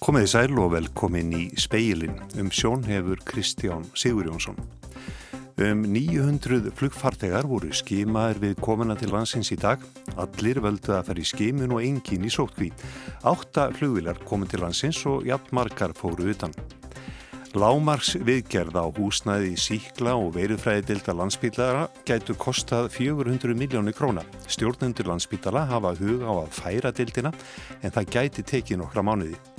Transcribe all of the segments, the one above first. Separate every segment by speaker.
Speaker 1: Komiði sæl og velkomin í speilin. Um sjón hefur Kristján Sigurjónsson. Um 900 flugfartegar voru skimaður við komuna til landsins í dag. Allir völdu að fara í skimun og engin í sótkví. Átta flugvilar komu til landsins og jafnmarkar fóru utan. Lámarks viðgerð á húsnæði síkla og veirufræðidilda landsbítlara gætu kostað 400 miljónu króna. Stjórnendur landsbítala hafa hug á að færa dildina en það gæti tekið nokkra mánuði.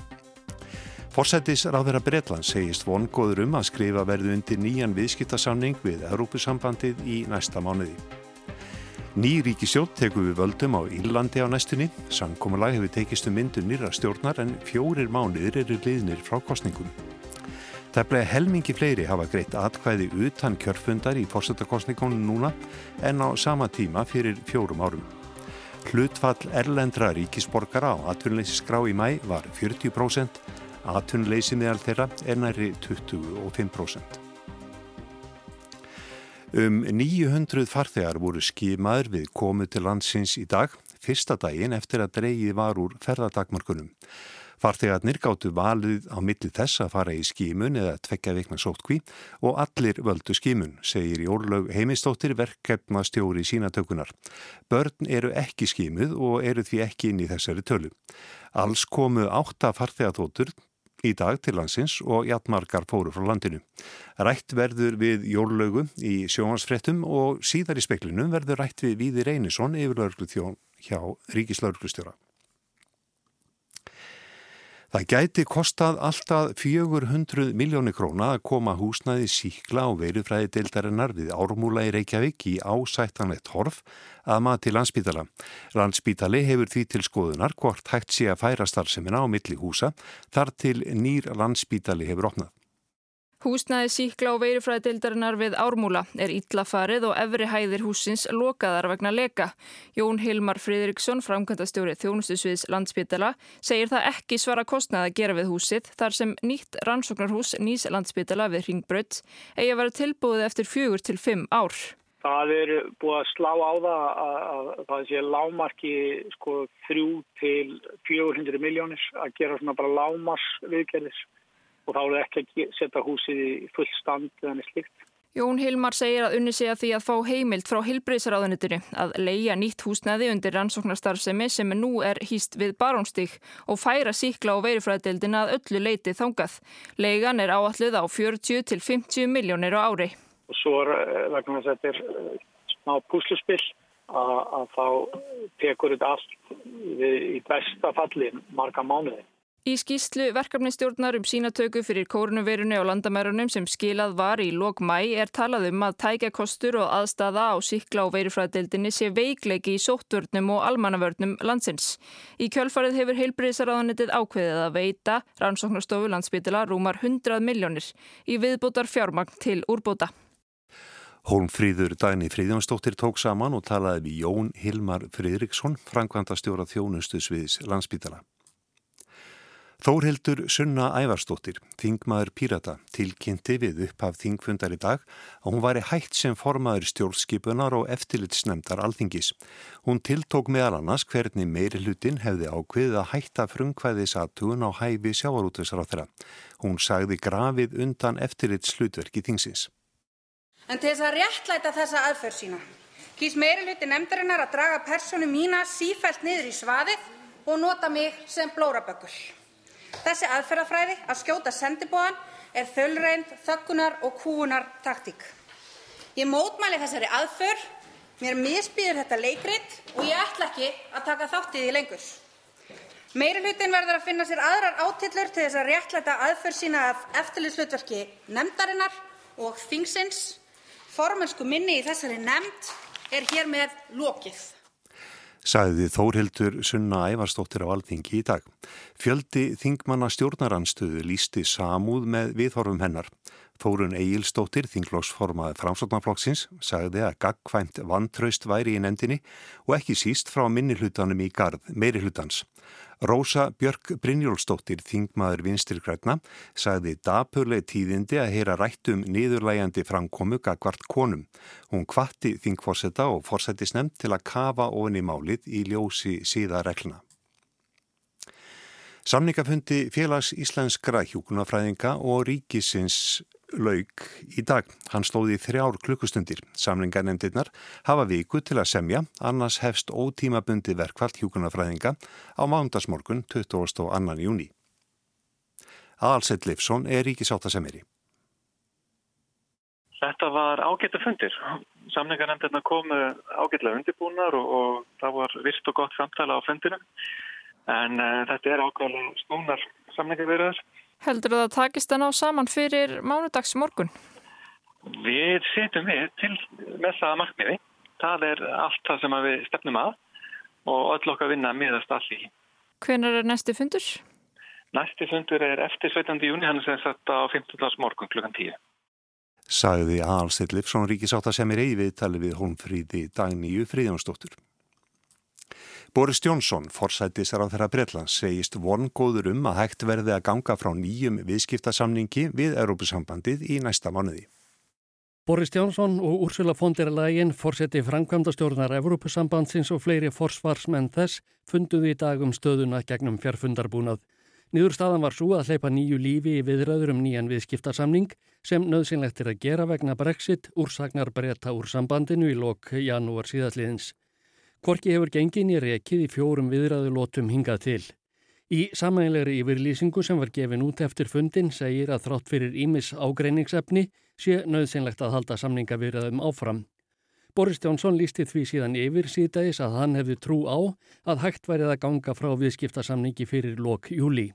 Speaker 1: Forsættis ráðverða Breitland segist vongóður um að skrifa verðu undir nýjan viðskiptasamning við Európusambandið í næsta mánuði. Ný ríkisjótt tekur við völdum á Írlandi á næstunni. Samkomulag hefur tekist um myndu nýra stjórnar en fjórir mánuðir eru liðnir frá kostningum. Tæplega helmingi fleiri hafa greitt atkvæði utan kjörfundar í fórsetakostningunum núna en á sama tíma fyrir fjórum árum. Hlutfall erlendra ríkisborgara á atvinnleysisgrá í mæ var 40%, Atunleysi meðal þeirra er næri 25%. Um 900 farþegar voru skimaður við komu til landsins í dag, fyrsta daginn eftir að dreigið var úr ferðardagmarkunum. Farþegarnir gáttu valið á milli þess að fara í skimun eða tvekja vikna sótkví og allir völdu skimun, segir í orðlaug heimistóttir verkefna stjóri sínatökunar. Börn eru ekki skimuð og eru því ekki inn í þessari tölu. Alls komu átta farþegatótur í dag til landsins og jætmarkar fóru frá landinu. Rætt verður við jólaugu í sjóhansfrettum og síðar í speklinum verður rætt við Víði Reynisson yfir lauruglu þjón hjá Ríkislauruglustjóra. Það gæti kostað alltaf 400 miljóni króna að koma húsnaði síkla og veirufræði deildarinnar við ármúla í Reykjavík í ásættanlegt horf að mati landsbítala. Landsbítali hefur því til skoðunar hvort hægt sé að færa starfsemina á milli húsa þar til nýr landsbítali hefur opnað.
Speaker 2: Húsnæði síkla og veirufræðildarinnar við Ármúla er ítla farið og efri hæðir húsins lokaðar vegna leka. Jón Hilmar Fridriksson, framkvæmtastjóri þjónustusviðs landsbytala, segir það ekki svara kostnæði að gera við húsið þar sem nýtt rannsóknarhús nýs landsbytala við Ringbrödd eigi að vera tilbúið eftir fjögur til fimm ár.
Speaker 3: Það er búið að slá á það að, að, að það sé lámarki sko, þrjú til 400 miljónis að gera svona bara lámars viðgerðis og þá er það ekki að setja húsið í full stand eða neitt slikt.
Speaker 2: Jón Hilmar segir að unni segja því að fá heimild frá Hilbriðsaráðunitinu að leia nýtt húsnæði undir rannsóknarstarfsemi sem nú er hýst við barónstík og færa síkla og veirufræðdeldina að öllu leiti þangað. Leigan er áalluð á 40 til 50 miljónir á ári.
Speaker 3: Og svo er eh, vegna þess að þetta er eh, smá púsluspill að, að þá tekur þetta allt í besta falli marga mánuði.
Speaker 2: Í skýslu verkefnistjórnar um sínatöku fyrir kórnuverunni og landamærunum sem skilað var í lok mæ er talað um að tækjakostur og aðstafa á síkla og veirufræðdeildinni sé veikleiki í sóttvörnum og almannavörnum landsins. Í kjölfarið hefur heilbriðsaráðanitið ákveðið að veita rannsóknarstofu landsbytila rúmar 100 miljónir í viðbútar fjármagn til úrbóta.
Speaker 1: Hólmfríður Dæni Fríðjónsdóttir tók saman og talaði við Jón Hilmar Fríðriksson, frangvanda stjóra þjónustusviðs landsbytala. Þórhildur Sunna Ævarstóttir, þingmaður Pírata, tilkynnti við upphaf þingfundar í dag að hún væri hægt sem formaður stjórnskipunar og eftirlitsnemdar alþingis. Hún tiltók meðal annars hvernig meiri hlutin hefði ákveðið að hætta frumkvæðisatun á hæfi sjávarútveisar á þeirra. Hún sagði grafið undan eftirlitslutverki þingsins.
Speaker 4: En til þess að réttlæta þessa aðferð sína, kýs meiri hluti nefndarinnar að draga personu mína sífælt niður í svaðið og nota mig sem blórabökkur. Þessi aðferðafræði að skjóta sendibóðan er þölreind, þöggunar og kúunar taktík. Ég mótmæli þessari aðför, mér misbýður þetta leikrit og ég ætla ekki að taka þáttið í lengur. Meiri hlutin verður að finna sér aðrar átillur til þess að réttlæta aðför sína af eftirlitslutverki nefndarinnar og þingsins. Formensku minni í þessari nefnd er hér með lokið
Speaker 1: sagði Þórhildur Sunna Ævarstóttir á Alþingi í dag. Fjöldi þingmanna stjórnaranstöðu lísti samúð með viðhorfum hennar. Þórun Egilstóttir, þinglósformaði framsóknarflokksins, sagði að gagkvæmt vantraust væri í nefndinni og ekki síst frá minni hlutanum í garð meiri hlutans. Rósa Björk Brynjólfsdóttir, þingmaður vinstirgrætna, sagði dapurleg tíðindi að heyra rættum niðurlægjandi framkomu gagvart konum. Hún kvatti þingforsetta og forsettisnemt til að kafa ofin í málið í ljósi síðaregluna. Samningafundi félags íslenskra hjúkunafræðinga og ríkisins laug í dag. Hann stóði þrjár klukkustundir. Samlingarnemndirnar hafa viku til að semja, annars hefst ótímabundi verkvall hjúkunafræðinga á mándagsmorgun 22. júni. Aðalsett Leifsson er ríkisáttasemiri.
Speaker 5: Þetta var ágættu fundir. Samningarnemndirna komu ágætlega undirbúnar og, og það var vist og gott samtala á fundinum. En uh, þetta er ákvæmlega snúnar samningarverðar
Speaker 2: Heldur það að takist að ná saman fyrir mánudags morgun?
Speaker 5: Við setjum við til með það markmiði. Það er allt það sem við stefnum að og öll okkar vinna miðast allir.
Speaker 2: Hvenar er næsti fundur?
Speaker 5: Næsti fundur er eftir 17. júni, hann er sem sagt á 15. morgun klukkan 10.
Speaker 1: Sagði Alstedt Lipsson ríkisáta sem er eigi viðtali við Holmfríði Dagníu Fríðjónsdóttur. Boris Jónsson, forsættisar á þeirra Breitlands, segist vongóður um að hægt verði að ganga frá nýjum viðskiptasamningi við Európusambandið í næsta mánuði.
Speaker 6: Boris Jónsson og Úrsula von der Leyen, fórseti framkvæmda stjórnar Európusambandsins og fleiri forsvarsmenn þess, funduði í dag um stöðuna gegnum fjárfundarbúnað. Nýðurstaðan var svo að hleypa nýju lífi í viðræður um nýjan viðskiptasamning sem nöðsynlegt er að gera vegna Brexit úrsagnar breyta úr sambandinu í lok janúar síðastliðins. Korki hefur gengin í rekið í fjórum viðræðulótum hingað til. Í samæglegri yfirlýsingu sem var gefin út eftir fundin segir að þrátt fyrir ímis ágreiningsefni sé nöðsynlegt að halda samninga viðræðum áfram. Boris Jónsson lísti því síðan yfir síðdægis að hann hefði trú á að hægt værið að ganga frá viðskiptasamningi fyrir lok júli.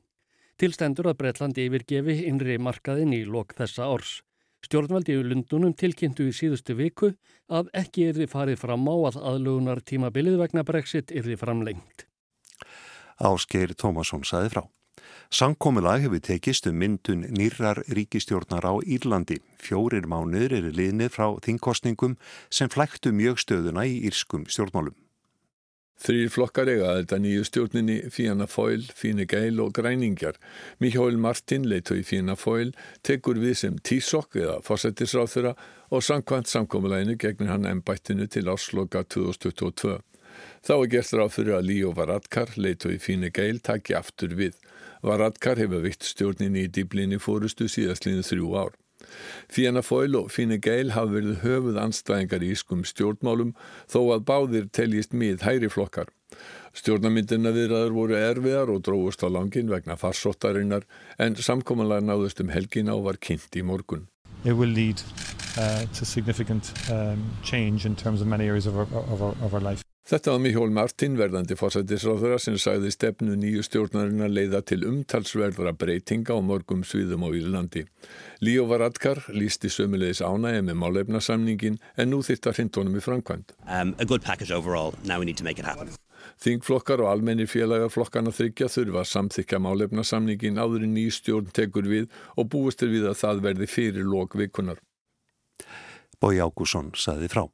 Speaker 6: Tilstendur að Breitlandi yfirgefi innri markaðin í lok þessa árs. Stjórnvaldi í Lundunum tilkynntu í síðustu viku að ekki er þið farið fram á að aðlugunar tímabilið vegna Brexit er þið framlengt.
Speaker 1: Áskeir Tómasson saði frá. Sankómulag hefur tekist um myndun nýrar ríkistjórnar á Írlandi. Fjórir mánuður eru liðnið frá þingkostningum sem flæktu mjög stöðuna í írskum stjórnmálum.
Speaker 7: Þrýr flokkar eiga þetta nýju stjórninni Fianna Fáil, Fíni Geil og Græningjar. Miháil Martin, leitu í Fianna Fáil, tekur við sem tísokk eða fósættisráþura og samkvæmt samkómuleginu gegnir hann ennbættinu til ásloka 2022. Þá er gert ráð fyrir að Líó Varadkar, leitu í Fíni Geil, takki aftur við. Varadkar hefur vitt stjórninni í dýblinni fórustu síðastlinu þrjú ár. Fianna Fáil og Fine Gael hafa verið höfuð anstæðingar í ískum stjórnmálum þó að báðir teljist mið hæri flokkar. Stjórnamyndina viðraður voru erfiðar og dróðust á langin vegna farsóttarinnar en samkominlega náðust um helgin á var kynnt í morgun.
Speaker 8: It will lead uh, to significant um, change in terms of many areas of our, of our, of our life.
Speaker 7: Þetta var Miháll Martin, verðandi fórsættisráðara sem sagði stefnu nýju stjórnarinnar leiða til umtalsverðra breytinga á morgum sviðum á Írlandi. Líó Varadkar lísti sömulegis ánægi með málefnasamningin en nú þýttar hindunum í framkvæmt. Um, Þingflokkar og almennir félagarflokkana þryggja þurfa að samþykja málefnasamningin áður í nýju stjórn tekur við og búistir við að það verði fyrir lok vikunar.
Speaker 1: Bói Ágússon saði frá.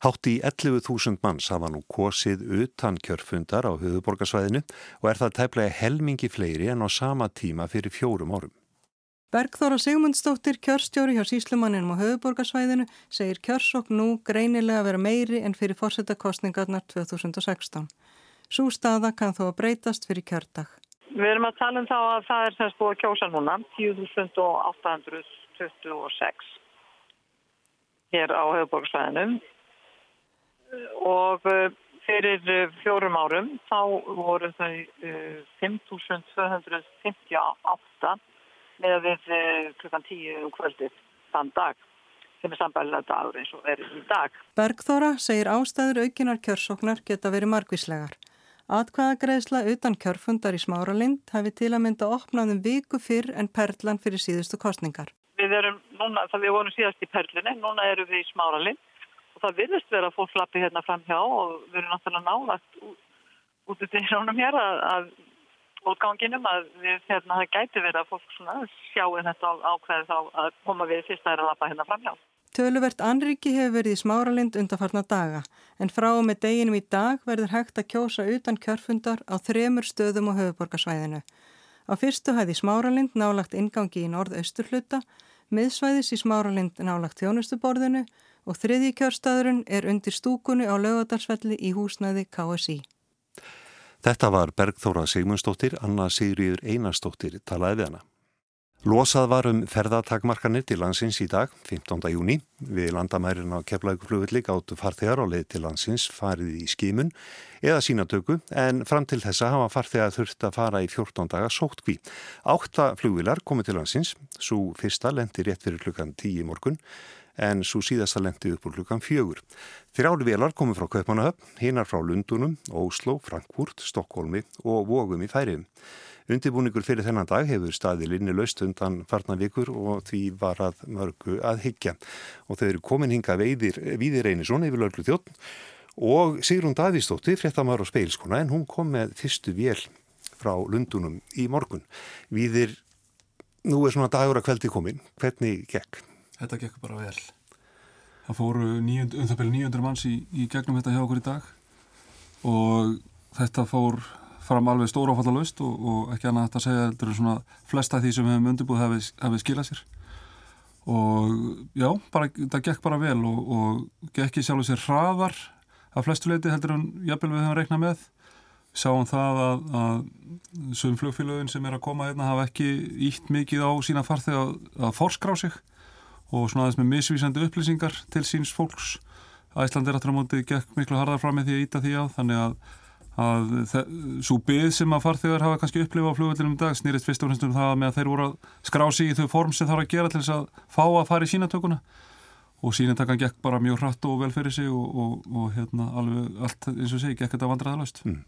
Speaker 1: Hátt í 11.000 manns hafa nú kosið utan kjörfundar á höfuborgarsvæðinu og er það tæplega helmingi fleiri en á sama tíma fyrir fjórum árum.
Speaker 9: Bergþóra Sigmundsdóttir, kjörstjóri hjá Síslumanninum á höfuborgarsvæðinu, segir kjörsokk nú greinilega vera meiri en fyrir fórsetakostningarnar 2016. Sú staða kann þó að breytast fyrir kjördag.
Speaker 10: Við erum að tala um þá að það er semst búið að kjósa núna, 10.826 hér á höfuborgarsvæðinu og eh, fyrir eh, fjórum árum þá voru þau 5.258 eh, með að við klukkan 10 um kvöldið þann dag sem er sambæðilega dagur eins og er í dag.
Speaker 9: Bergþóra segir ástæður aukinar kjörsóknar geta verið margvíslegar. Atkvæðagreðsla utan kjörfundar í smáralind hafi til að mynda opnaðum viku fyrr en perlan fyrir síðustu kostningar.
Speaker 10: Við erum núna, það við vorum síðast í perlinni, núna erum við í smáralind það virðist vera að fólk lappi hérna fram hjá og við erum náttúrulega nálagt út út í hrónum hér að, að útganginum að við hérna það gæti verið að fólk sjáu þetta ákveði þá að koma við fyrst að er að lappa hérna fram hjá.
Speaker 9: Töluvert anriki hefur verið í smáralind undarfarna daga en frá og með deginum í dag verður hægt að kjósa utan kjörfundar á þremur stöðum á höfuborgarsvæðinu. Á fyrstu hæði smáralind nálagt ingangi í norð-austurhluta, miðsvæðis í smáralind nálagt þjónustuborðinu og þriði kjörstaðurinn er undir stúkunni á lögadalsvelli í húsnæði KSI.
Speaker 1: Þetta var Bergþóra Sigmundsdóttir, Anna Sigriður Einarsdóttir talaði við hana. Losað var um ferðartakmarkanir til landsins í dag, 15. júni. Við landamærin á keflauguflugulli gáttu farþegar á leið til landsins farið í skimun eða sínatöku en fram til þessa hafa farþegar þurft að fara í 14 daga sóttkví. Átta flugvilar komið til landsins, svo fyrsta lendi rétt fyrir klukkan 10 morgun en svo síðasta lendi upp úr klukkan fjögur. Þrjáli velar komið frá Kaupmannahöfn, hinnar frá Lundunum, Óslo, Frankfurt, Stokkólmi og Vógum í færiðum. Undibúningur fyrir þennan dag hefur staðið linni laust undan farna vikur og því var að mörgu að higgja. Og þau eru komin hinga veiðir Víðir Einarsson yfir löglu þjótt og Sigrun Davísdóttir, fréttamar og speilskona, en hún kom með fyrstu vél frá Lundunum í morgun. Víðir, nú er svona dagur að kveldi komin. Hvernig gekk?
Speaker 11: Þetta gekk bara vel. Það fóru um það byrju 900 manns í, í gegnum þetta hjá okkur í dag. Og þetta fór fram alveg stóra áfallalust og, og ekki annað að segja þetta er svona flesta því sem hefum undirbúið hefði skilað sér. Og já, bara, það gekk bara vel og, og gekk í sjálf og sér hraðar að flestuleiti heldur en jafnvel við höfum reiknað með. Sáum það að, að sögum flugfélögin sem er að koma hérna hafa ekki ítt mikið á sína farþeg að, að forskrá sig og svona aðeins með misvísandi upplýsingar til síns fólks. Æsland er aftur á móti gekk miklu harðar fram með því að íta því á þannig að að svo byggð sem að farþegar hafa kannski upplifað á flugvöldinum í dag snýrist fyrst og finnst um það með að þeir voru að skrá sig í þau form sem þarf að gera til þess að fá að fara í sínatökuna og sínatökan gekk bara mjög hratt og vel fyrir sig og, og, og hérna alveg allt eins og segi, gekk þetta vandraðalast mm.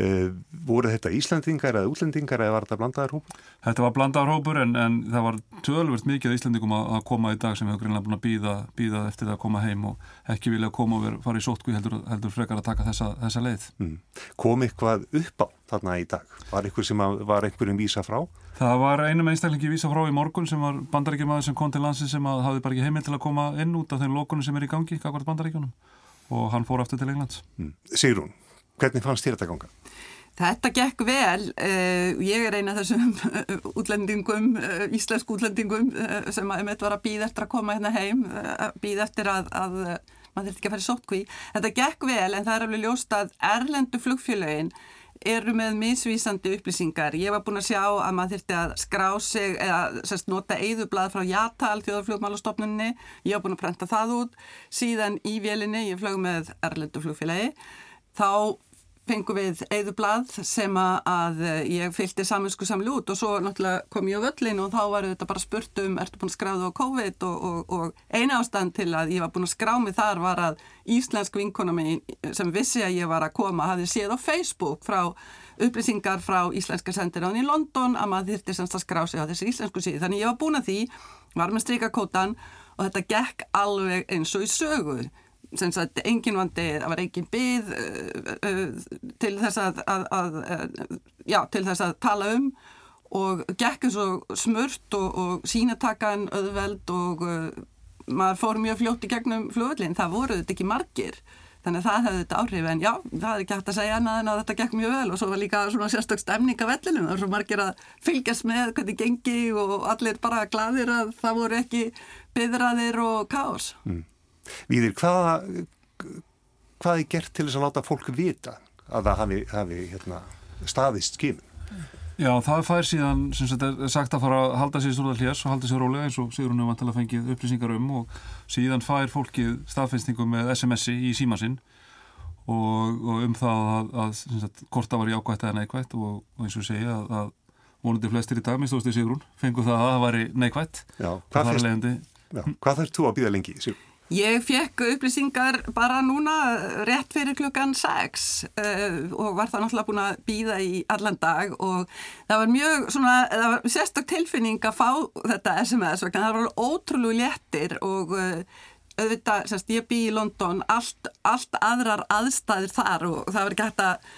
Speaker 1: Uh, Voru þetta Íslandingar eða útlendingar eða var þetta blandaðar hópur?
Speaker 11: Þetta var blandaðar hópur en, en það var tölvört mikið Íslandingum að, að koma í dag sem hefur greinlega búin að býða, býða eftir það að koma heim og ekki vilja koma og vera, fara í sótkví heldur, heldur frekar að taka þessa, þessa leið mm.
Speaker 1: Kom eitthvað upp á þarna í dag? Var einhver sem var einhverjum vísa frá?
Speaker 11: Það var einum einstaklingi vísa frá í morgun sem var bandaríkjumadur sem kom til landsin sem hafði bara ekki heimil til að koma inn út af þeim lókunum sem er í gangi, og hann fór aftur til Englands. Mm.
Speaker 1: Sigrún, hvernig fannst þér þetta ganga?
Speaker 12: Þetta gekk vel. Uh, ég er eina þessum útlendingum, uh, íslensku útlendingum sem að mitt var að býða eftir að koma hérna heim, býða eftir að, að maður þurfti ekki að fara í sótkví. Þetta gekk vel en það er alveg ljóst að erlendu flugfélögin eru með misvísandi upplýsingar. Ég var búin að sjá að maður þurfti að skrá sig eða sérst, nota eðublað frá Jatal þjóðarflugmálastofnunni. Ég var búin að prenta það út. Síðan í vélinni, ég flög með Erlendu flugfélagi, þá fengum við eðublað sem að ég fylgti saminsku samlu út og svo náttúrulega kom ég á völlin og þá var þetta bara spurt um ertu búin að skráða á COVID? og, og, og eina ástand til að ég var búin að skrá mig þar var að íslensk vinkona sem vissi að ég var að koma hafði séð á Facebook frá upplýsingar frá íslenska sendiráðin í London að maður þyrti semst að skrá sig á þessi íslensku síð þannig ég var búin að því, var með strikakótan og þetta gekk alveg eins og í sögu sem sagt, engin vandi, það var engin byð uh, uh, til þess að, að, að uh, já, til þess að tala um og gekk eins og smurt og, og sínatakan öðveld og maður fór mjög fljótt í gegnum fljóðlinn, það voru þetta ekki margir þannig að það hefði þetta áhrif. En já, það er ekki hægt að segja annað en að þetta gekk mjög vel og svo var líka svona sérstök stemning af vellinum, það var svo margir að fylgjast með hvernig gengi og allir bara gladir að það voru ekki byðraðir og káos mm.
Speaker 1: Víðir, hvaða, hvað er gert til þess að láta fólk vita að það hafi, hafi hérna, staðist skimun?
Speaker 11: Já, það fær síðan, sem sagt, sagt að fara að halda sér stúrðal hér og halda sér rólega eins og Sigrun hefur vantilega fengið upplýsingar um og síðan fær fólkið staðfinnstningu með SMS-i í símasinn og, og um það að, að sagt, hvort það var jákvægt eða neikvægt og, og eins og segja að, að vonandi flestir í dag, minnst Sigrun, fengu það að það væri neikvægt.
Speaker 1: Já, hvað, hvað þú að býða lengi, Sigrun?
Speaker 12: Ég fekk upplýsingar bara núna rétt fyrir klukkan 6 uh, og var það náttúrulega búin að býða í allan dag og það var mjög svona, það var sérstak tilfinning að fá þetta SMS vegna það var ótrúlega léttir og uh, auðvitað, sérst, ég bý í London allt, allt aðrar aðstæðir þar og það var ekki hægt að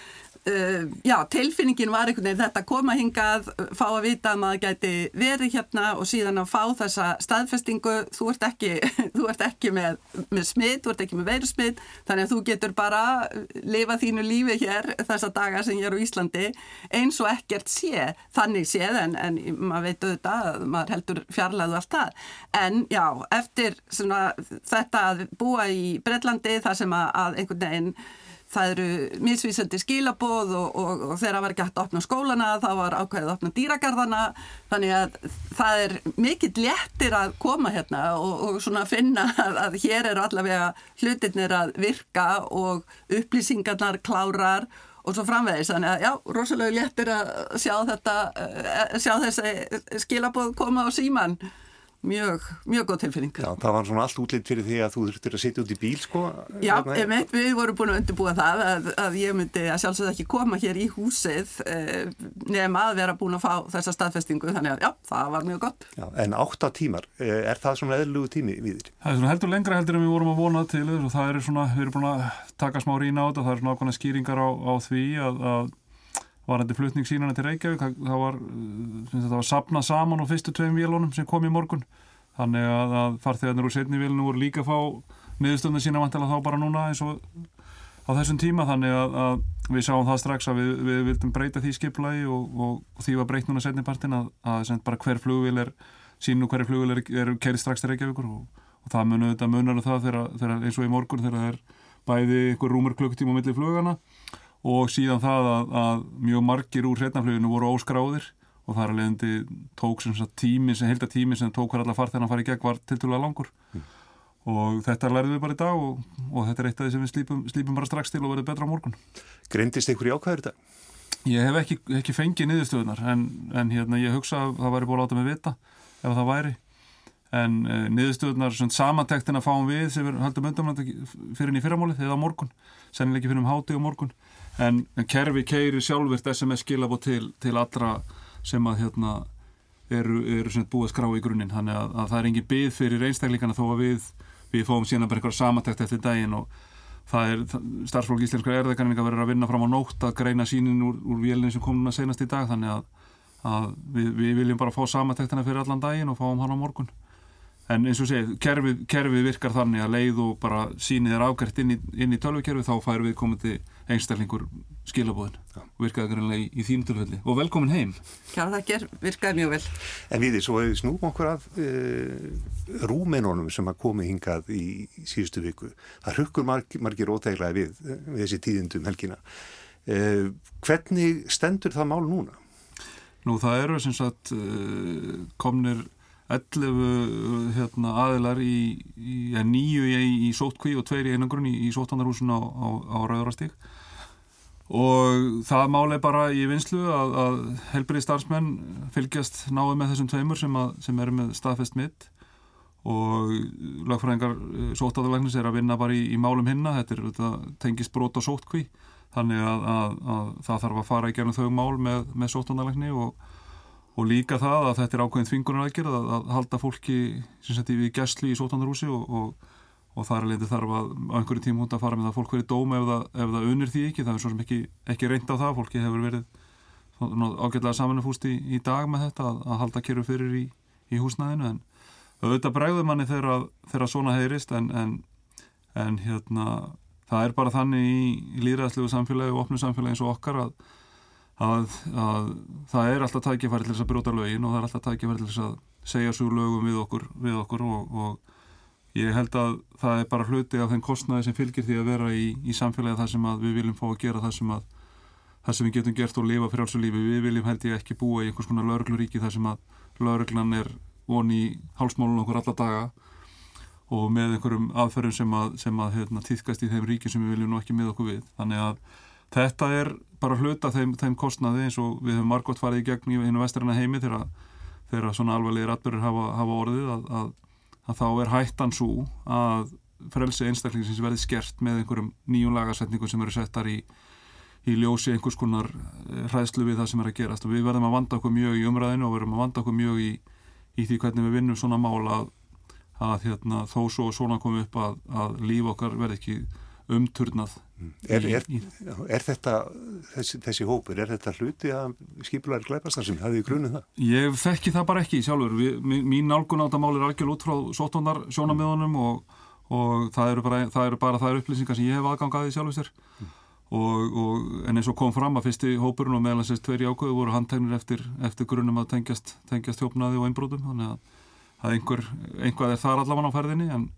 Speaker 12: Uh, já, tilfinningin var einhvern veginn þetta koma hingað, fá að vita að maður gæti verið hérna og síðan að fá þessa staðfestingu, þú ert ekki þú ert ekki með, með smitt þú ert ekki með veiru smitt, þannig að þú getur bara lifa þínu lífi hér þessa daga sem ég er á Íslandi eins og ekkert sé, þannig séð en, en maður veit auðvitað maður heldur fjarlæðu allt það en já, eftir svona, þetta að búa í Breitlandi þar sem að, einhvern veginn það eru misvísandi skilaboð og, og, og þegar það var hægt að opna skólana þá var ákveðið að opna dýragarðana. Þannig að það er mikill léttir að koma hérna og, og svona finna að, að hér er allavega hlutirnir að virka og upplýsingarnar klárar og svo framvegis, þannig að já, rosalega léttir að sjá þetta, eh, sjá þessi skilaboð koma á síman mjög, mjög góð tilfinning.
Speaker 1: Já, það var svona allt útlýtt fyrir því að þú þurftir að sitja út í bíl, sko.
Speaker 12: Já, emitt, við vorum búin að undirbúa það að, að ég myndi að sjálfsögða ekki koma hér í húsið eh, nefn að vera búin að fá þessa staðfestingu, þannig að já, það var mjög gott.
Speaker 1: Já, en átta tímar, eh, er það svona eðlugu tími við þér?
Speaker 11: Það er svona heldur lengra heldur en við vorum að vona til og það er svona, við erum búin að taka smá rína á þetta, það varandi flutning sínana til Reykjavík, það var, var sapnað saman á fyrstu tveim vélunum sem kom í morgun. Þannig að, að farþegarnir úr setni vélunum voru líka að fá niðurstöndin sína vantilega þá bara núna eins og á þessum tíma. Þannig að, að við sáum það strax að við, við vildum breyta því skiplagi og, og, og því var breytt núna setnipartin að, að bara hver flugvél er sín og hverju flugvél er, er kerið strax til Reykjavíkur og, og það munur þetta munar um það þegar, þegar eins og í morgun þegar það er bæði einhver rúmur klukkutíma á milli flugana og síðan það að, að mjög margir úr setnafluginu voru óskráðir og það alveg endi tók sem tími sem heilta tími sem tók hver allar farð þegar hann farið í gegn var tiltúlega langur mm. og þetta lærðum við bara í dag og, og þetta er eitt af því sem við slípum, slípum bara strax til og verður betra á morgun
Speaker 1: Greindist einhver í ákvæður þetta?
Speaker 11: Ég hef ekki, ekki fengið niðurstöðunar en, en hérna, ég hugsa að það væri búin að láta mig vita ef það væri en e, niðurstöðunar, samantektin að fáum við sem við höldum undan fyrir í fyrramálið eða morgun, sennileg ekki fyrir um háti og morgun. En, en kerfi keiri sjálfvirt SMS skilabó til, til allra sem að hérna eru, eru búið skrá í grunninn. Þannig að, að það er engin byggð fyrir einstakleikana þó að við, við fóum síðan bara einhverja samantækt eftir daginn og það er starfsfólk íslenskar erðakanninga verður að vinna fram á nótt að greina sínin úr, úr vélinn sem kom núna senast í dag. Þannig að, að við, við viljum bara fá samantæktina fyrir allan daginn og fáum hann á morgun en eins og segið, kerfið, kerfið virkar þannig að leið og bara sínið er afgært inn í, í tölvikerfið þá fær við komandi einstaklingur skilabóðin og virkaði grunlega í, í þínu tilfelli. Og velkomin heim.
Speaker 12: Já það ger, virkaði mjög vel.
Speaker 1: En við því, svo hefur snúm okkur af e, rúmenunum sem að komi hingað í, síðustu viku. Það hrukkur marg, margir óteglaði við, við þessi tíðindum helgina. E, hvernig stendur það mál núna?
Speaker 11: Nú það eru sem sagt komnir 11 hérna, aðilar í, í ja, nýju í, í sótkví og tveir í einangrun í, í sóttandarhúsun á, á, á Rauðarastík og það máli bara í vinslu að, að helbriði starfsmenn fylgjast náðu með þessum tveimur sem, að, sem eru með staðfest mitt og lagfræðingar eh, sóttandarlegnis er að vinna bara í málum hinna, þetta, er, þetta tengist brot og sótkví þannig að, að það þarf að fara í gerðin þau mál með, með sóttandarlegni og og líka það að þetta er ákveðin þvingunarækjur að, að halda fólki við gæsli í sótandarhúsi og, og, og þar er leitið þarf að á einhverju tíma húnda að fara með það. Fólk verið dóma ef það, ef það unir því ekki, það er svo sem ekki, ekki reynd á það, fólki hefur verið ágætlega samanfúst í, í dag með þetta að, að halda kjöru fyrir í, í húsnæðinu. En auðvitað bregður manni þegar svona heyrist. En, en, en hérna það er bara þannig í, í líðræðslegu samfélagi og opnu samfélagi eins og okkar að að, að það er alltaf tækifæri til þess að bróta lögin og það er alltaf tækifæri til þess að segja svo lögum við okkur, við okkur og, og ég held að það er bara hluti af þenn kostnaði sem fylgir því að vera í, í samfélagi þar sem við viljum fá að gera það sem, sem við getum gert og lifa frjálsum lífi. Við viljum held ég ekki búa í einhvers konar laurugluríki þar sem að lauruglan er von í hálsmálun okkur alla daga og með einhverjum aðferðum sem að, að hérna, týðkast í þeim ríki sem við viljum nú ekki með okkur við. Þannig að þetta er bara hluta þeim, þeim kostnaði eins og við höfum margótt farið í gegn í einu vestræna heimi þegar, þegar svona alveglegir atbyrgur hafa, hafa orðið að, að, að þá er hættan svo að frelsi einstaklingsins verði skert með einhverjum nýjum lagarsetningum sem eru settar í, í ljósi einhvers konar eh, hræðslu við það sem er að gerast. Og við verðum að vanda okkur mjög í umræðinu og verðum að vanda okkur mjög í, í því hvernig við vinnum svona mál að, að hérna, þó svo svona komum upp að líf okkar verði ekki umturnað
Speaker 1: Er, er, er þetta, þessi, þessi hópur, er þetta hluti að skipulæri glæpastar sem hefði í grunni það?
Speaker 11: Ég þekki það bara ekki sjálfur. Við, mín nálgun á þetta mál er algjörl út frá sótónar sjónamöðunum og, og það eru bara það eru bara það upplýsingar sem ég hef aðgangaði sjálfur sér. Mm. Og, og, en eins og kom fram að fyrsti hópurinn og meðal þess að tveiri ákvöðu voru handtegnir eftir, eftir grunnum að tengjast, tengjast hjópnaði og einbrótum. Þannig að, að einhver, einhvað er þar allavega á ferðinni en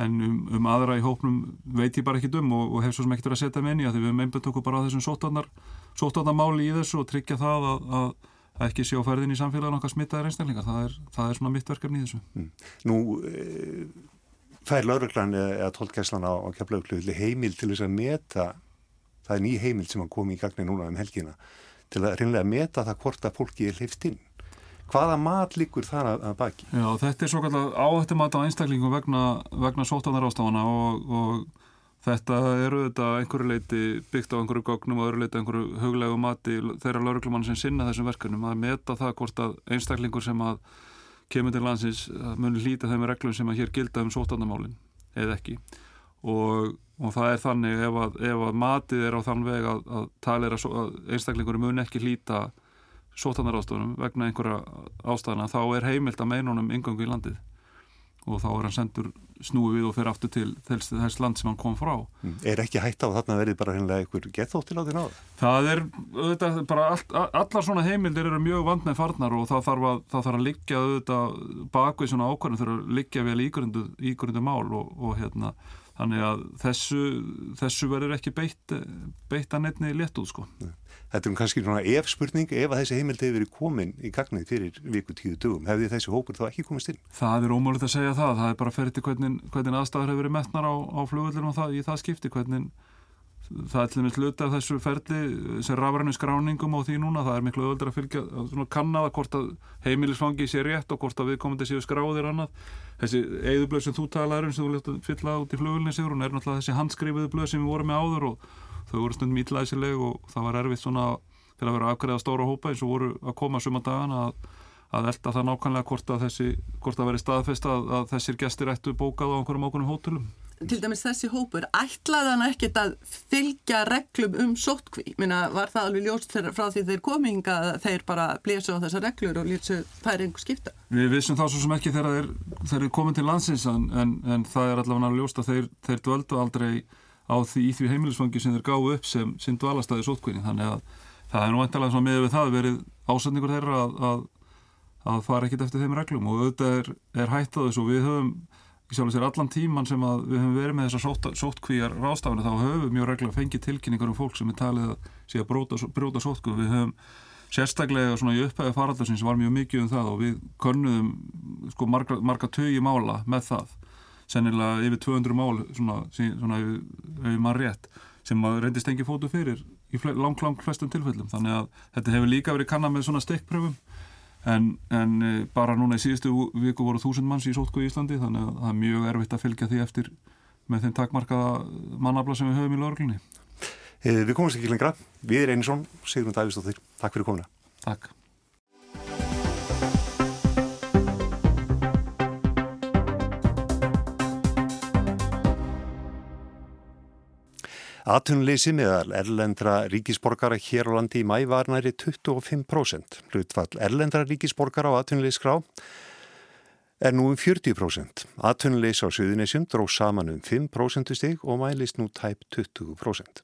Speaker 11: en um, um aðra í hópnum veit ég bara ekki dum og, og hef svo sem ekkert verið að setja með í að við hefum einbjönd okkur bara á þessum sótvarnamáli í þessu og tryggja það að, að að ekki sé á ferðin í samfélagin okkar smittaðir einstaklingar. Það er, það er svona mitt verkefni í þessu. Mm.
Speaker 1: Nú, e, fær lauruglan eða tólkæslan á, á keflauglu heimil til þess að meta, það er ný heimil sem kom í gagni núna um helgina, til að reynlega meta það hvort að fólki er hleyft inn. Hvaða mat líkur þar að, að baki?
Speaker 11: Já, þetta er svo kallar áhættu mat á einstaklingum vegna, vegna sótanar ástafana og, og þetta eru þetta einhverju leiti byggt á einhverju gognum og öðru leiti einhverju huglegu mati þeirra lauruglumann sem sinna þessum verkunum að meta það hvort að einstaklingur sem að kemur til landsins munir hlýta þeim reglum sem að hér gilda um sótandamálin eða ekki og, og það er þannig ef að, ef að matið er á þann veg að, að að einstaklingur mun ekki hlýta sótandarástofunum vegna einhverja ástæðana þá er heimilt að meinunum yngangu í landið og þá er hann sendur snúið við og fer aftur til þess, land sem hann kom frá.
Speaker 1: Mm. Er ekki hægt á þarna verið bara hennilega einhver gethóttil á því náðu?
Speaker 11: Það er, auðvitað, bara all, allar svona heimildir eru mjög vand með farnar og það þarf að, það þarf að liggja auðvitað bakvið svona ákvarðin þurfa að liggja vel ígrundu, ígrundu mál og, og hérna þannig að þessu, þessu verður ekki beitt, beitt að nefni létt út sko. Nei.
Speaker 1: Þetta er kannski svona ef spurning, ef að þessi heimild hefur verið komin í gagnið fyrir viku tíu dögum, hefði þessi hópur þá ekki komist inn?
Speaker 11: Það er ómálið að segja það, það er bara ferið til hvernig, hvernig aðstæður hefur verið metnar á, á flugvöldinu og það, í það skipti, hvernig það er til dæmis hluti af þessu ferli sem rafrænu skráningum á því núna, það er miklu öðuldur að fylgja, svona kannaða hvort að heimilisfangi sé rétt og hvort að viðkomandi séu skráðir annað. Þessi eigðublöð sem þú talaður um sem þú lefði að fylla út í flugvöldinu sigur, hún er náttúrulega þessi handskrifiðu blöð sem við vorum með áður og þau voru stundum ítlæsileg og það var erfitt svona til að vera afgreða stóra hópa eins og voru að koma suma dagan að, að elda það nákvæmlega hvort að þessi, hvort að veri staðfest að, að þessir gestir ættu bókað á einhverjum ákveðnum hótelum.
Speaker 12: Til dæmis þessi hópur, ætlaði hann ekkert að fylgja reglum um sótkví? Minna, var það alveg ljóst frá því þeir kominga að þeir bara blésu á þessar reglur og lýtsu þær einhver skipta?
Speaker 11: Við vissum þá svo sem ekki þegar þeir, þeir er komin til landsins en, en, en það er allavega ljóst að þeir, þeir dvöldu aldrei á því í því heimilisfangi sem þeir gáðu upp sem, sem dvalastæði sótkvinni þannig að það er nú eintalega með við það verið ásendingur þeirra að, að, að fara ekkit eftir þeim reglum. Og auðvitað er, er hætt á þessu. Og við höfum í sjálf og sér allan tíman sem við höfum verið með þessar sótt, sóttkvíjar rástafinu þá höfum mjög regla fengið tilkynningar um fólk sem er talið að sé að bróta, bróta sóttkvíu við höfum sérstaklega svona í upphæðu faraldarsins var mjög mikið um það og við konnuðum sko marga, marga tögi mála með það sennilega yfir 200 mál svona, svona ef maður rétt sem maður reyndist engi fótu fyrir í langt, langt flestum tilfellum. Þannig að þetta hefur líka verið kannad með svona stekkpröfum en, en e, bara núna í síðustu viku voru þúsund manns í sótku í Íslandi þannig að það er mjög erfitt að fylgja því eftir með þeim takmarkaða mannabla sem við höfum í lauruglunni
Speaker 1: Við komumst ekki lengra. Við erum Einarsson, Sigrun Davíðsdóttir. Takk fyrir komuna.
Speaker 11: Takk
Speaker 1: Atunleysi meðal erlendra ríkisborgara hér á landi í mæ var næri 25%. Hlutfall erlendra ríkisborgara á atunleysgrá er nú um 40%. Atunleys á Suðunisjum dró saman um 5% stig og mælist nú tæp 20%.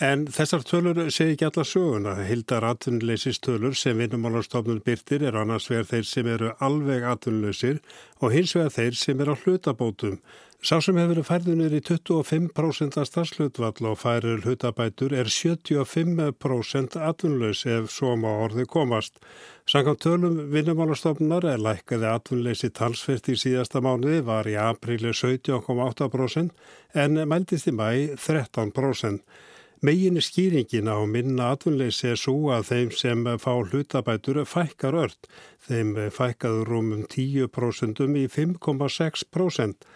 Speaker 13: En þessar tölur segi ekki alla söguna. Hildar atvinnuleysistölur sem vinnumálarstofnun byrtir er annars vegar þeir sem eru alveg atvinnuleysir og hins vegar þeir sem eru á hlutabótum. Sá sem hefur færðunir í 25% af starfslutvall og færir hlutabætur er 75% atvinnlaus ef svo má orði komast. Sankant tölum vinnumálastofnunar er lækkaði atvinnleysi talsfert í síðasta mánuði var í apríli 17,8% en mældist í mæ 13%. Megin skýringin á minna atvinnleysi er svo að þeim sem fá hlutabætur fækkar ört. Þeim fækkaður rúmum 10% í 5,6%.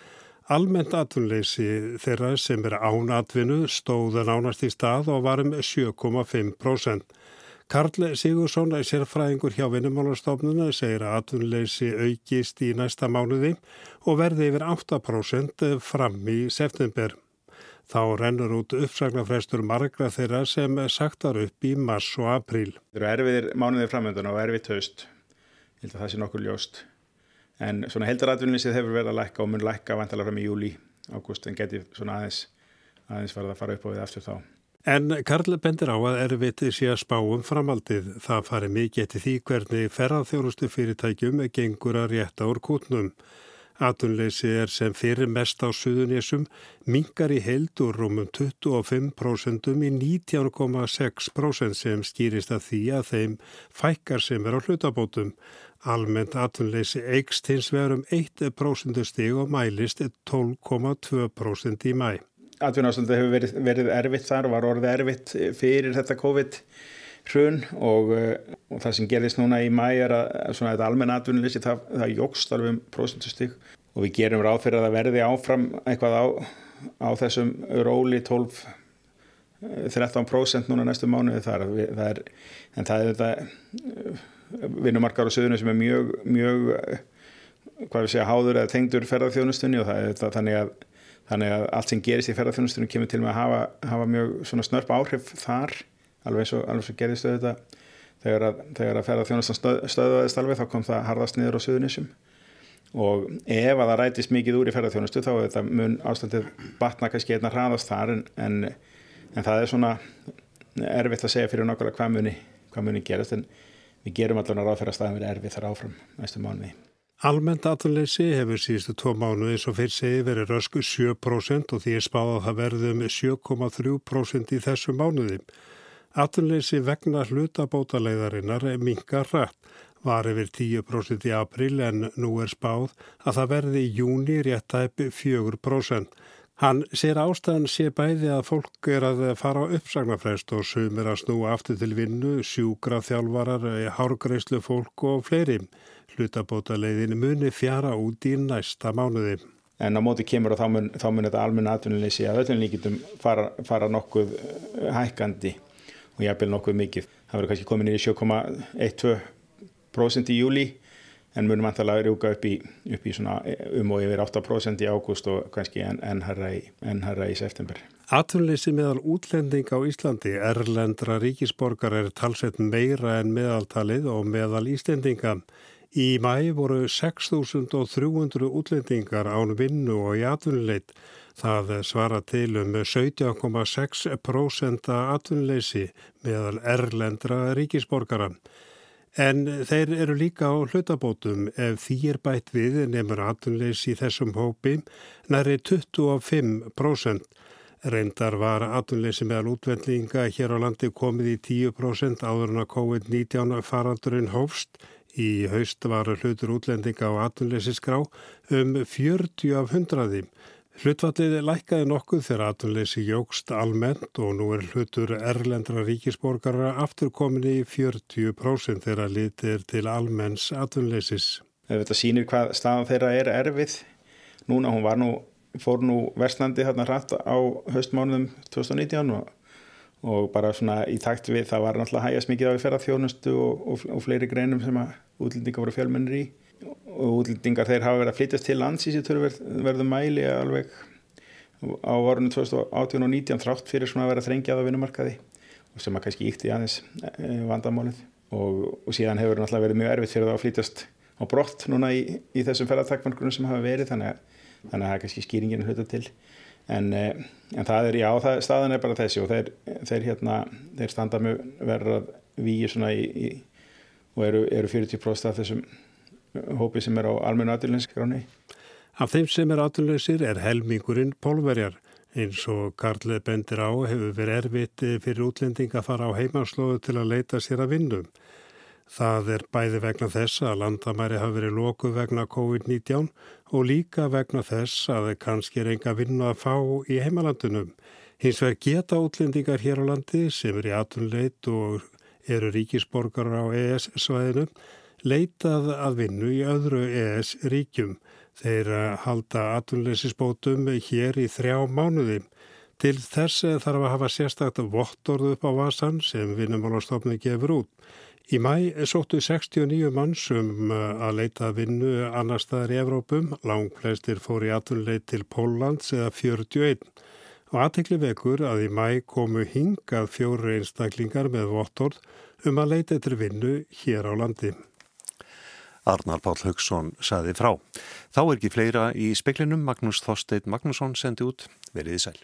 Speaker 13: Almennt atvinnleysi þeirra sem er ánatvinnu stóða nánast í stað og var um 7,5%. Karl Sigursson, sérfræðingur hjá Vinnumálastofnuna, segir að atvinnleysi aukist í næsta mánuði og verði yfir 8% fram í september. Þá rennur út uppsagnarfrestur margra þeirra sem sagtar upp í mars og apríl.
Speaker 14: Það eru erfiðir mánuðir framöndan og erfiðt haust. Ég held að það sé nokkur ljóst en svona heldaratvinnlýsið hefur verið að lækka og mun lækka vantalega fram í júli, ágúst en geti svona aðeins, aðeins farið að fara upp á við aftur þá.
Speaker 13: En Karl bendir á að erfiðtið sé að spá um framaldið. Það fari mikið eftir því hvernig ferðarþjónustu fyrirtækjum gengur að rétta úr kútnum. Atunleysi er sem fyrir mest á suðunésum, mingar í held og rúmum 25% í 19,6% sem skýrist að því að þeim fækkar sem er á hlutabótum. Almennt atunleysi eikst hins verum 1% stig og mælist 12,2% í mæ.
Speaker 14: Atvinnástundu hefur verið, verið erfitt þar, var orðið erfitt fyrir þetta COVID hrun og, eh, og það sem gerðist núna í mæ er að svona þetta almenna atvinnuleysi það, það jógst alveg um prosentustík og við gerum ráð fyrir að það verði áfram eitthvað á, á þessum róli 12 13% núna næstu mánuði. Þar það er, en það er þetta eh, vinnumarkar á söðunum sem er mjög, mjög hvað við segja háður eða tengdur ferðarþjónustunni og það er þetta þannig að, þannig að allt sem gerist í ferðarþjónustunni kemur til með að hafa, hafa mjög snörp áhrif þar alveg og, alveg svo gerðist auðvitað þegar að, þegar að ferða þjónastan stöð, stöðaðist alveg þá kom það harðast niður á suðunissum og ef að það rætist mikið úr í ferðarþjónustu þá er þetta mun ástandið batna kannski einna hraðast þar en, en, en það er svona erfitt að segja fyrir nákvæmlega hvað muni, hvað muni gerast en við gerum allavega ráð fyrir að staðum verið erfitt þar áfram næstu mánuði.
Speaker 13: Almennt aðtunleysi hefur síðustu tvo mánu eins og fyrir segi verið rösku 7% og því er spáð að það verðum 7,3% í þessu mánuði. Atunleysi vegna hlutabótaleiðarinnar mingar rætt. Var yfir 10% í april en nú er spáð að það verði í júni réttæp 4%. Hann sér ástæðan sé bæði að fólk er að fara á uppsagnarfrest og sumir að snúa aftur til vinnu, sjúkra þjálfarar, hárgreislu fólk og fleiri. Hlutabótaleiðin muni fjara út í næsta mánuði.
Speaker 14: En á móti kemur og þá mun, þá mun þetta almenna atvinnuleysi að öllum líkitum fara, fara nokkuð hækkandi og ég aðbyrja nokkuð mikið. Það verður kannski komin í 7,12% í júli en munum antalega rjúka upp í, upp í um og yfir 8% í ágúst og kannski enn herra í, í september.
Speaker 13: Atvinnleysi meðal útlending á Íslandi, erlendra ríkisborgar er talsett meira en meðaltalið og meðal Íslendinga. Í mæ voru 6.300 útlendingar án vinnu og í atvinnuleit. Það svara til um 17,6% atvinnleysi meðal erlendra ríkisborgara. En þeir eru líka á hlutabótum ef því er bætt við nefnur atvinnleysi í þessum hópi næri 25%. Reyndar var atvinnleysi meðal útvendlinga hér á landi komið í 10% áður en að COVID-19 farandurinn hófst. Í haust var hlutur útlendinga á atvinnleysisgrá um 40 af hundraði. Hlutvallið lækkaði nokkuð þegar atunleysi jógst almennt og nú er hlutur erlendra ríkisborgara aftur komin í 40% þegar litir til almenns atunleysis.
Speaker 14: Þetta sýnir hvað staðan þeirra er erfið. Núna hún nú, fór nú Vestlandi hérna hratt á höstmánuðum 2019 og, og bara svona í takt við það var náttúrulega hægast mikið á í ferðarþjónustu og, og, og fleiri greinum sem að útlendinga voru fjölmennir í. Og útlendingar þeir hafa verið að flytjast til lands í sér verðum mæli alveg á orðinu 2018 og 2019 þrátt fyrir svona að vera þrengjað á vinnumarkaði og sem að kannski íkti aðeins e, vandamálið. Og, og síðan hefur náttúrulega verið mjög erfitt fyrir það að flytjast á brott núna í, í þessum ferðartakmarkunum sem hafa verið þannig að, þannig að það er kannski skýringin hluta til en, e, en það er, já, það, staðan er bara þessi og þeir, þeir hérna, þeir standa með verður að výja svona í, í og eru, eru 40% af þessum hópi sem er á almennu aðlunskráni.
Speaker 13: Af þeim sem er aðlunleysir er helmingurinn pólverjar. Eins og Karlið bendir á hefur verið erfitt fyrir útlending að fara á heimanslóðu til að leita sér að vinnu. Það er bæði vegna þess að landamæri hafi verið loku vegna COVID-19 og líka vegna þess að kannski er enga vinnu að fá í heimalandunum. Hins vegar geta útlendingar hér á landi sem er í atunleit og eru ríkisborgar á ES-svæðinu leitað að vinnu í öðru ES ríkjum. Þeir halda atunleysisbótum hér í þrjá mánuði. Til þess þarf að hafa sérstakta vottorðu upp á vasan sem vinnumálastofni gefur út. Í mæ sóttu 69 mannsum að leita vinnu annar staðar í Evrópum, lang flestir fór í atunleit til Póllands eða 41. Og aðtekli vekur að í mæ komu hingað fjóru einstaklingar með vottorð um að leita eftir vinnu hér á landi.
Speaker 1: Arnar Pál Haugsson saði frá. Þá er ekki fleira í speklinum. Magnús Þorstein Magnússon sendi út. Verið í sæl.